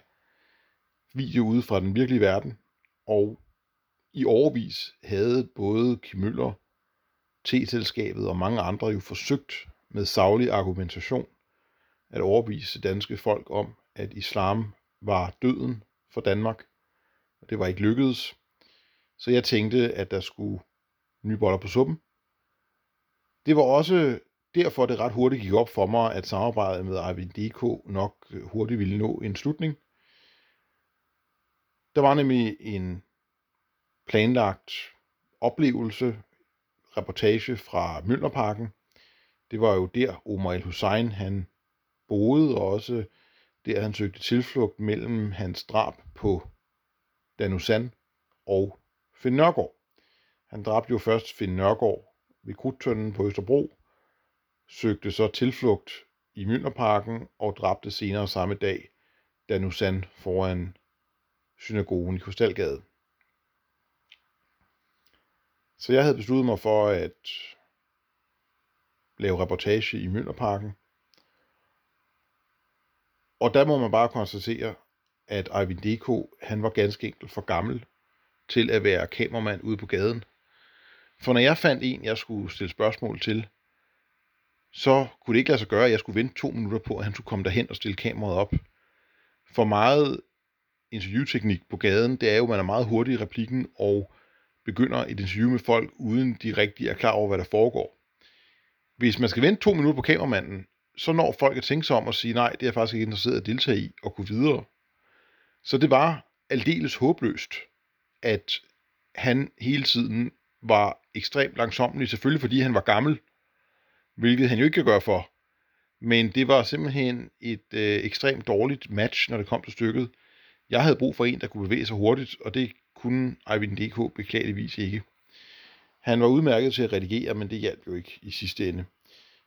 video ude fra den virkelige verden, og i overvis havde både Kim Møller, T-selskabet og mange andre jo forsøgt med savlig argumentation at overbevise danske folk om, at islam var døden for Danmark. Og det var ikke lykkedes. Så jeg tænkte, at der skulle nye boller på suppen. Det var også derfor, det ret hurtigt gik op for mig, at samarbejdet med Arvind DK nok øh, hurtigt ville nå en slutning. Der var nemlig en planlagt oplevelse, reportage fra Møllerparken. Det var jo der Omar El Hussein han boede, og også der han søgte tilflugt mellem hans drab på Danusan og Finn Nørgaard. Han dræbte jo først Finn Nørgaard ved Krudtønden på Østerbro, søgte så tilflugt i Mjølnerparken og dræbte senere samme dag Danusan foran synagogen i Krystalgade. Så jeg havde besluttet mig for at lave reportage i Mjølnerparken. Og der må man bare konstatere, at Eivind D.K. han var ganske enkelt for gammel til at være kameramand ude på gaden. For når jeg fandt en, jeg skulle stille spørgsmål til, så kunne det ikke lade sig gøre, at jeg skulle vente to minutter på, at han skulle komme derhen og stille kameraet op. For meget interviewteknik på gaden, det er jo, at man er meget hurtig i replikken og begynder et interview med folk, uden de rigtig er klar over, hvad der foregår. Hvis man skal vente to minutter på kameramanden, så når folk at tænke sig om og sige, nej, det er jeg faktisk ikke interesseret at deltage i, og gå videre. Så det var aldeles håbløst, at han hele tiden var ekstremt langsomlig, selvfølgelig fordi han var gammel, hvilket han jo ikke kan gøre for. Men det var simpelthen et øh, ekstremt dårligt match, når det kom til stykket. Jeg havde brug for en, der kunne bevæge sig hurtigt, og det kunne Eivind DK beklageligvis ikke. Han var udmærket til at redigere, men det hjalp jo ikke i sidste ende.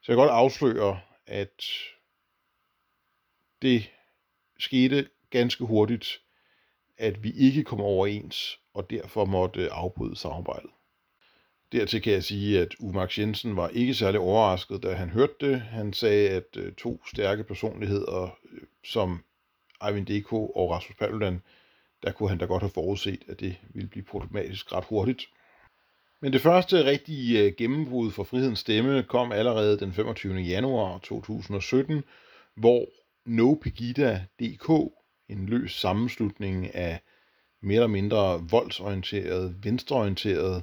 Så jeg kan godt afsløre, at det skete ganske hurtigt, at vi ikke kom overens, og derfor måtte afbryde samarbejdet. Dertil kan jeg sige, at Umax Jensen var ikke særlig overrasket, da han hørte det. Han sagde, at øh, to stærke personligheder, øh, som Eivind DK og Rasmus Paludan, der kunne han da godt have forudset, at det ville blive problematisk ret hurtigt. Men det første rigtige øh, gennembrud for Frihedens Stemme kom allerede den 25. januar 2017, hvor No Pegida DK, en løs sammenslutning af mere eller mindre voldsorienterede, venstreorienterede,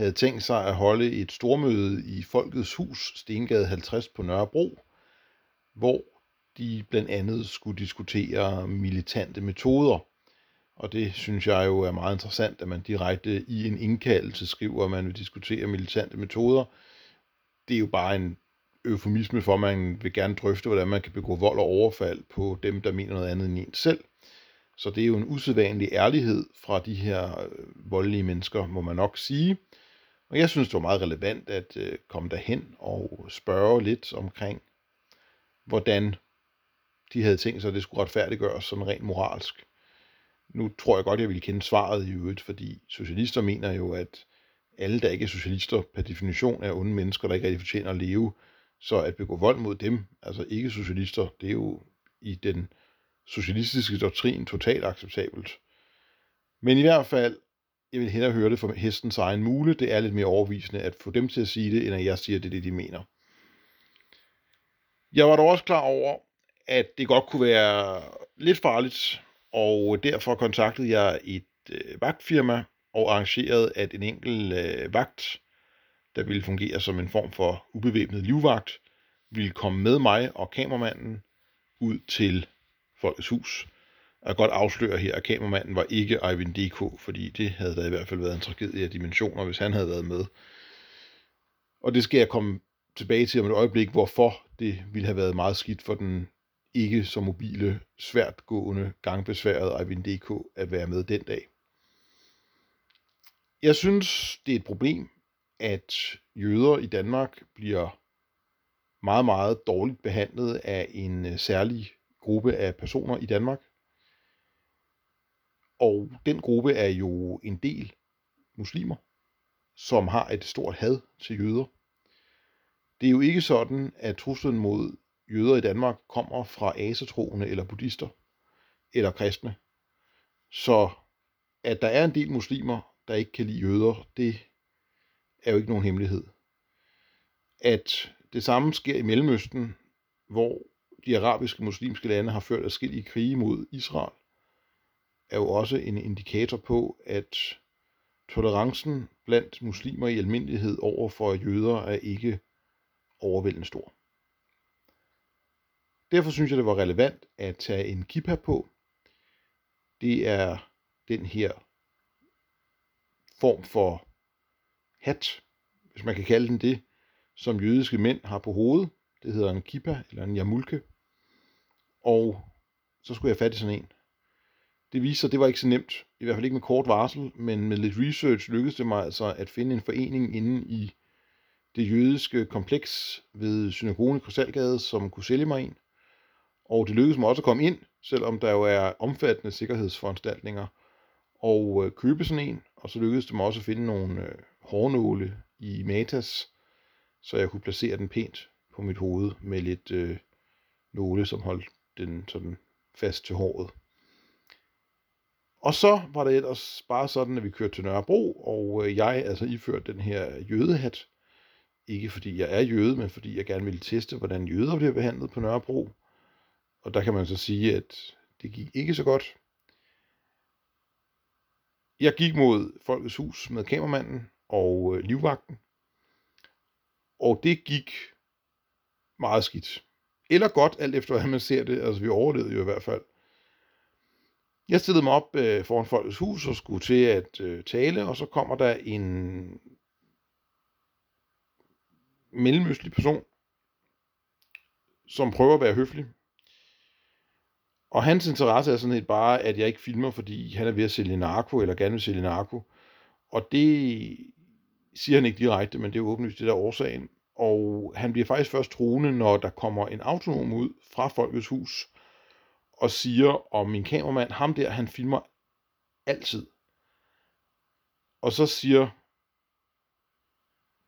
havde tænkt sig at holde et stormøde i Folkets Hus, Stengade 50 på Nørrebro, hvor de blandt andet skulle diskutere militante metoder. Og det synes jeg jo er meget interessant, at man direkte i en indkaldelse skriver, at man vil diskutere militante metoder. Det er jo bare en eufemisme for, at man vil gerne drøfte, hvordan man kan begå vold og overfald på dem, der mener noget andet end en selv. Så det er jo en usædvanlig ærlighed fra de her voldelige mennesker, må man nok sige. Og jeg synes, det var meget relevant at øh, komme derhen og spørge lidt omkring, hvordan de havde tænkt sig, at det skulle retfærdiggøres sådan rent moralsk. Nu tror jeg godt, jeg ville kende svaret i øvrigt, fordi socialister mener jo, at alle, der ikke er socialister, per definition er onde mennesker, der ikke rigtig fortjener at leve. Så at begå vold mod dem, altså ikke socialister, det er jo i den socialistiske doktrin totalt acceptabelt. Men i hvert fald, jeg vil hellere høre det fra hestens egen mule. Det er lidt mere overvisende at få dem til at sige det, end at jeg siger, at det er det, de mener. Jeg var dog også klar over, at det godt kunne være lidt farligt, og derfor kontaktede jeg et øh, vagtfirma og arrangerede, at en enkelt øh, vagt, der ville fungere som en form for ubevæbnet livvagt, ville komme med mig og kameramanden ud til Folkets Hus. Jeg kan godt afsløre her, at kameramanden var ikke Ivan DK, fordi det havde da i hvert fald været en tragedie af dimensioner, hvis han havde været med. Og det skal jeg komme tilbage til om et øjeblik, hvorfor det ville have været meget skidt for den ikke så mobile, svært gående, gangbesværede Ivan DK at være med den dag. Jeg synes, det er et problem, at jøder i Danmark bliver meget, meget dårligt behandlet af en øh, særlig gruppe af personer i Danmark. Og den gruppe er jo en del muslimer, som har et stort had til jøder. Det er jo ikke sådan, at truslen mod jøder i Danmark kommer fra asetroende eller buddhister eller kristne. Så at der er en del muslimer, der ikke kan lide jøder, det er jo ikke nogen hemmelighed. At det samme sker i Mellemøsten, hvor de arabiske muslimske lande har ført adskillige krige mod Israel, er jo også en indikator på, at tolerancen blandt muslimer i almindelighed over for jøder er ikke overvældende stor. Derfor synes jeg, det var relevant at tage en kippa på. Det er den her form for hat, hvis man kan kalde den det, som jødiske mænd har på hovedet. Det hedder en kippa eller en jamulke. Og så skulle jeg fat i sådan en. Det viser sig, det var ikke så nemt, i hvert fald ikke med kort varsel, men med lidt research lykkedes det mig altså at finde en forening inde i det jødiske kompleks ved synagogen i Krystalgade, som kunne sælge mig en. Og det lykkedes mig også at komme ind, selvom der jo er omfattende sikkerhedsforanstaltninger, og øh, købe sådan en. Og så lykkedes det mig også at finde nogle øh, hårnåle i Matas, så jeg kunne placere den pænt på mit hoved med lidt øh, nåle, som holdt den sådan fast til håret. Og så var det ellers bare sådan, at vi kørte til Nørrebro, og øh, jeg altså iførte den her jødehat. Ikke fordi jeg er jøde, men fordi jeg gerne ville teste, hvordan jøder bliver behandlet på Nørrebro. Og der kan man så sige, at det gik ikke så godt. Jeg gik mod Folkets Hus med kameramanden og øh, livvagten. Og det gik meget skidt. Eller godt, alt efter hvordan man ser det. Altså, vi overlevede jo i hvert fald. Jeg stillede mig op øh, foran Folkets Hus og skulle til at øh, tale, og så kommer der en mellemøstlig person, som prøver at være høflig. Og hans interesse er sådan set bare, at jeg ikke filmer, fordi han er ved at sælge narko, eller gerne vil sælge narko. Og det siger han ikke direkte, men det er åbenlyst det der årsagen. Og han bliver faktisk først truende, når der kommer en autonom ud fra Folkets Hus, og siger om min kameramand, ham der, han filmer altid. Og så siger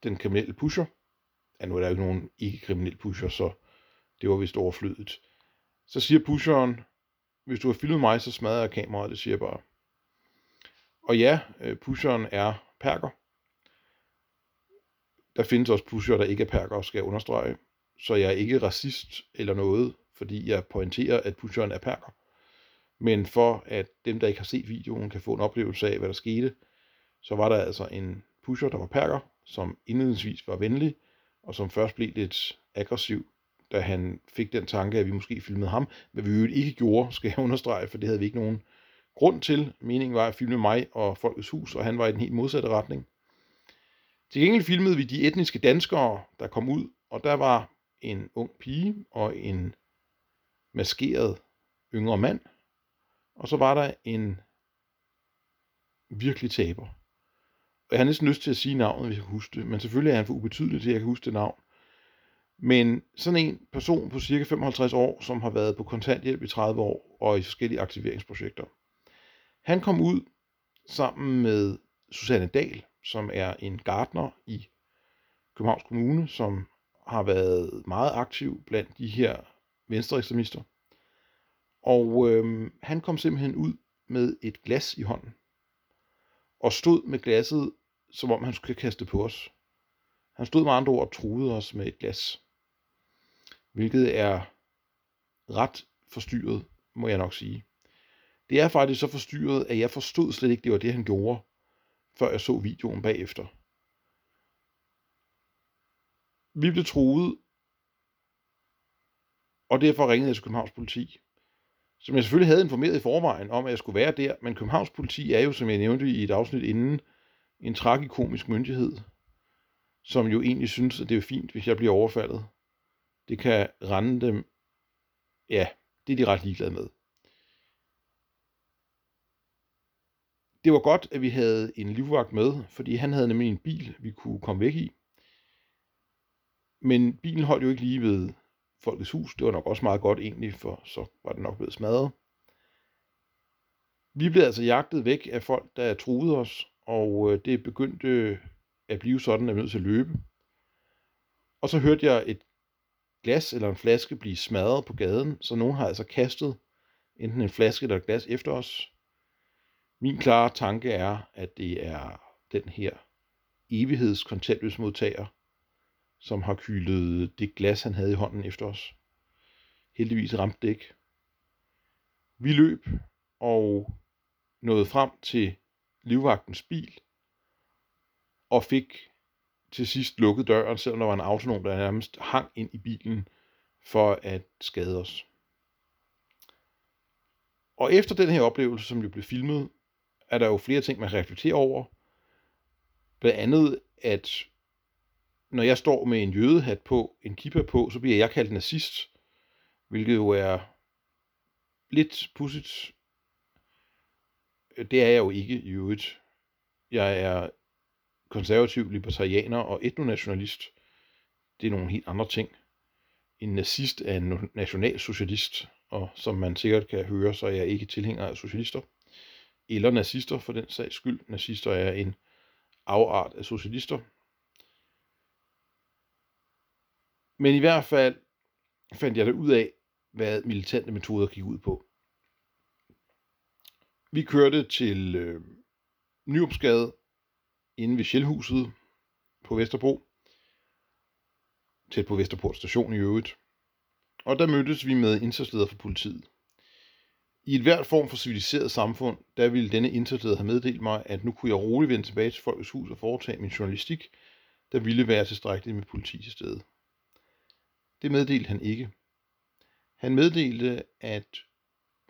den kriminelle pusher, ja nu er der jo ikke nogen ikke-kriminel pusher, så det var vist overflødigt. Så siger pusheren, hvis du har filmet mig, så smadrer jeg kameraet, det siger jeg bare. Og ja, øh, pusheren er perker. Der findes også pusher, der ikke er perker, skal jeg understrege. Så jeg er ikke racist eller noget, fordi jeg pointerer, at pusheren er perker. Men for at dem, der ikke har set videoen, kan få en oplevelse af, hvad der skete, så var der altså en pusher, der var perker, som indledningsvis var venlig, og som først blev lidt aggressiv da han fik den tanke, at vi måske filmede ham, hvad vi jo ikke gjorde, skal jeg understrege, for det havde vi ikke nogen grund til. Meningen var at filme mig og Folkets Hus, og han var i den helt modsatte retning. Til gengæld filmede vi de etniske danskere, der kom ud, og der var en ung pige og en maskeret yngre mand, og så var der en virkelig taber. Og jeg har næsten lyst til at sige navnet, hvis jeg kan huske det, men selvfølgelig er han for ubetydelig til, at jeg kan huske det navn. Men sådan en person på cirka 55 år, som har været på kontanthjælp i 30 år og i forskellige aktiveringsprojekter. Han kom ud sammen med Susanne Dahl, som er en gartner i Københavns Kommune, som har været meget aktiv blandt de her venstre ekstremister. Og øh, han kom simpelthen ud med et glas i hånden. Og stod med glasset, som om han skulle kaste på os. Han stod med andre ord og truede os med et glas hvilket er ret forstyrret, må jeg nok sige. Det er faktisk så forstyrret, at jeg forstod slet ikke, det var det, han gjorde, før jeg så videoen bagefter. Vi blev truet, og derfor ringede jeg til Københavns politi, som jeg selvfølgelig havde informeret i forvejen om, at jeg skulle være der, men Københavns politi er jo, som jeg nævnte i et afsnit inden, en tragikomisk myndighed, som jo egentlig synes, at det er fint, hvis jeg bliver overfaldet. Det kan rende dem, ja, det er de ret ligeglade med. Det var godt, at vi havde en livvagt med, fordi han havde nemlig en bil, vi kunne komme væk i. Men bilen holdt jo ikke lige ved Folkets Hus. Det var nok også meget godt egentlig, for så var det nok blevet smadret. Vi blev altså jagtet væk af folk, der truede os, og øh, det begyndte at blive sådan, at vi nødt til at løbe. Og så hørte jeg et glas eller en flaske blive smadret på gaden, så nogen har altså kastet enten en flaske eller et glas efter os. Min klare tanke er, at det er den her evighedskontantløsmodtager, som har kylet det glas, han havde i hånden efter os. Heldigvis ramte det ikke. Vi løb og nåede frem til livvagtens bil og fik til sidst lukket døren, selvom der var en autonom, der nærmest hang ind i bilen for at skade os. Og efter den her oplevelse, som jo blev filmet, er der jo flere ting, man reflekterer over. Blandt andet, at når jeg står med en jødehat på, en kippa på, så bliver jeg kaldt nazist, hvilket jo er lidt pudsigt. Det er jeg jo ikke i øvrigt. Jeg er konservativ libertarianer og etnonationalist. Det er nogle helt andre ting. En nazist er en nationalsocialist, og som man sikkert kan høre, så er jeg ikke tilhænger af socialister. Eller nazister for den sags skyld. Nazister er en afart af socialister. Men i hvert fald fandt jeg det ud af, hvad militante metoder gik ud på. Vi kørte til øh, Nyopsgade inde ved Sjælhuset på Vesterbro, tæt på Vesterport station i øvrigt. Og der mødtes vi med indsatsleder for politiet. I et hvert form for civiliseret samfund, der ville denne indsatsleder have meddelt mig, at nu kunne jeg roligt vende tilbage til Folkets Hus og foretage min journalistik, der ville være tilstrækkeligt med politi til stede. Det meddelte han ikke. Han meddelte, at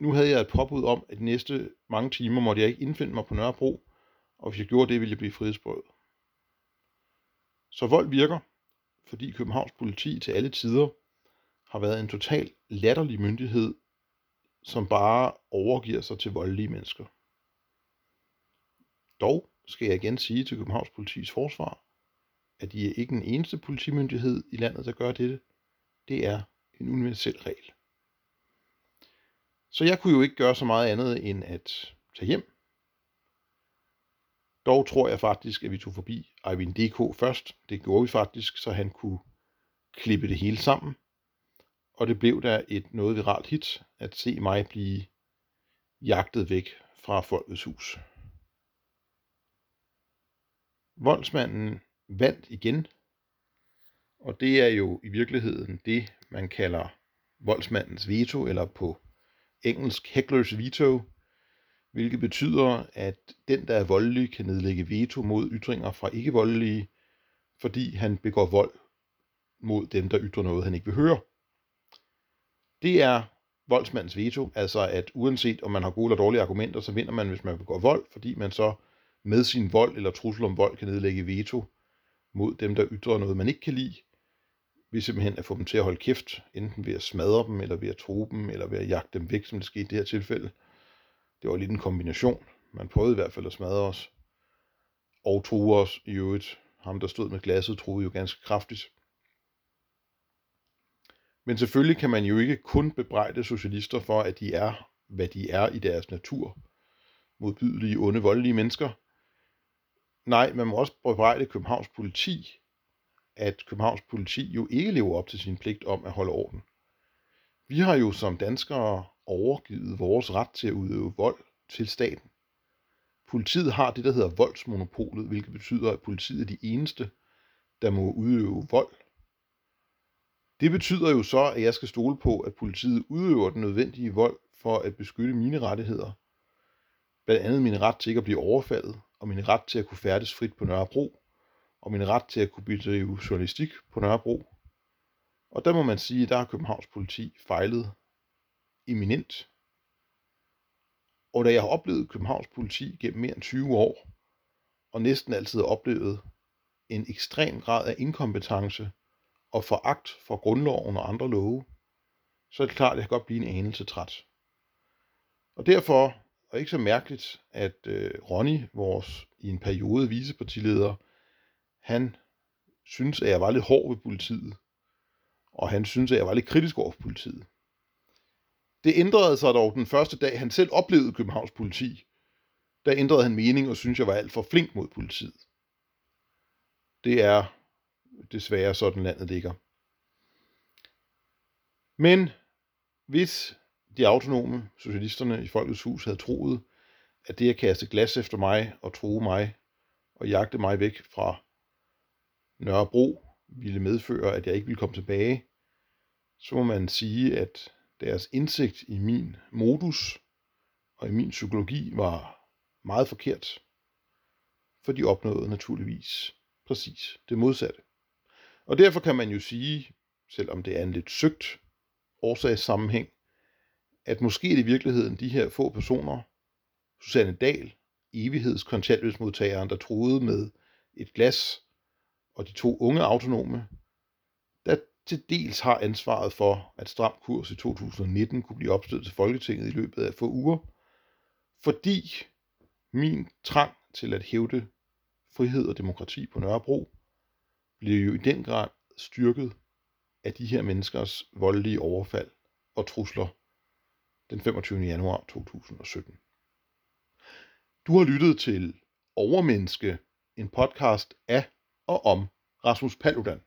nu havde jeg et påbud om, at de næste mange timer måtte jeg ikke indfinde mig på Nørrebro, og hvis jeg gjorde det, ville jeg blive frihedsberøvet. Så vold virker, fordi Københavns politi til alle tider har været en total latterlig myndighed, som bare overgiver sig til voldelige mennesker. Dog skal jeg igen sige til Københavns politis forsvar, at de er ikke den eneste politimyndighed i landet, der gør dette. Det er en universel regel. Så jeg kunne jo ikke gøre så meget andet end at tage hjem. Dog tror jeg faktisk, at vi tog forbi Eivind DK først. Det gjorde vi faktisk, så han kunne klippe det hele sammen. Og det blev der et noget viralt hit at se mig blive jagtet væk fra folkets hus. Voldsmanden vandt igen, og det er jo i virkeligheden det, man kalder voldsmandens veto, eller på engelsk Heckler's veto, hvilket betyder, at den, der er voldelig, kan nedlægge veto mod ytringer fra ikke-voldelige, fordi han begår vold mod dem, der ytrer noget, han ikke vil høre. Det er voldsmandens veto, altså at uanset om man har gode eller dårlige argumenter, så vinder man, hvis man begår vold, fordi man så med sin vold eller trussel om vold kan nedlægge veto mod dem, der ytrer noget, man ikke kan lide, ved simpelthen at få dem til at holde kæft, enten ved at smadre dem, eller ved at tro dem, eller ved at jagte dem væk, som det skete i det her tilfælde. Det var lidt en kombination. Man prøvede i hvert fald at smadre os, og true os i øvrigt. Ham, der stod med glasset, troede jo ganske kraftigt. Men selvfølgelig kan man jo ikke kun bebrejde socialister for, at de er, hvad de er i deres natur. Modbydelige, onde, voldelige mennesker. Nej, man må også bebrejde Københavns politi, at Københavns politi jo ikke lever op til sin pligt om at holde orden. Vi har jo som danskere overgivet vores ret til at udøve vold til staten. Politiet har det, der hedder voldsmonopolet, hvilket betyder, at politiet er de eneste, der må udøve vold. Det betyder jo så, at jeg skal stole på, at politiet udøver den nødvendige vold for at beskytte mine rettigheder. Blandt andet min ret til ikke at blive overfaldet, og min ret til at kunne færdes frit på Nørrebro, og min ret til at kunne bedrive journalistik på Nørrebro. Og der må man sige, at der har Københavns politi fejlet eminent. Og da jeg har oplevet Københavns politi gennem mere end 20 år, og næsten altid har oplevet en ekstrem grad af inkompetence og foragt for grundloven og andre love, så er det klart, at jeg kan godt blive en anelse træt. Og derfor er det ikke så mærkeligt, at øh, Ronny, vores i en periode vicepartileder, han synes, at jeg var lidt hård ved politiet, og han synes, at jeg var lidt kritisk over for politiet. Det ændrede sig dog den første dag, han selv oplevede Københavns politi. Der ændrede han mening og synes, jeg var alt for flink mod politiet. Det er desværre sådan landet ligger. Men hvis de autonome socialisterne i Folkets Hus havde troet, at det at kaste glas efter mig og true mig og jagte mig væk fra Nørrebro ville medføre, at jeg ikke ville komme tilbage, så må man sige, at deres indsigt i min modus og i min psykologi var meget forkert, for de opnåede naturligvis præcis det modsatte. Og derfor kan man jo sige, selvom det er en lidt søgt årsagssammenhæng, at måske er det i virkeligheden de her få personer, Susanne Dahl, evighedskontanthjælpsmodtageren, der troede med et glas, og de to unge autonome, der til dels har ansvaret for, at Stram Kurs i 2019 kunne blive opstillet til Folketinget i løbet af få uger, fordi min trang til at hævde frihed og demokrati på Nørrebro blev jo i den grad styrket af de her menneskers voldelige overfald og trusler den 25. januar 2017. Du har lyttet til Overmenneske, en podcast af og om Rasmus Paludan.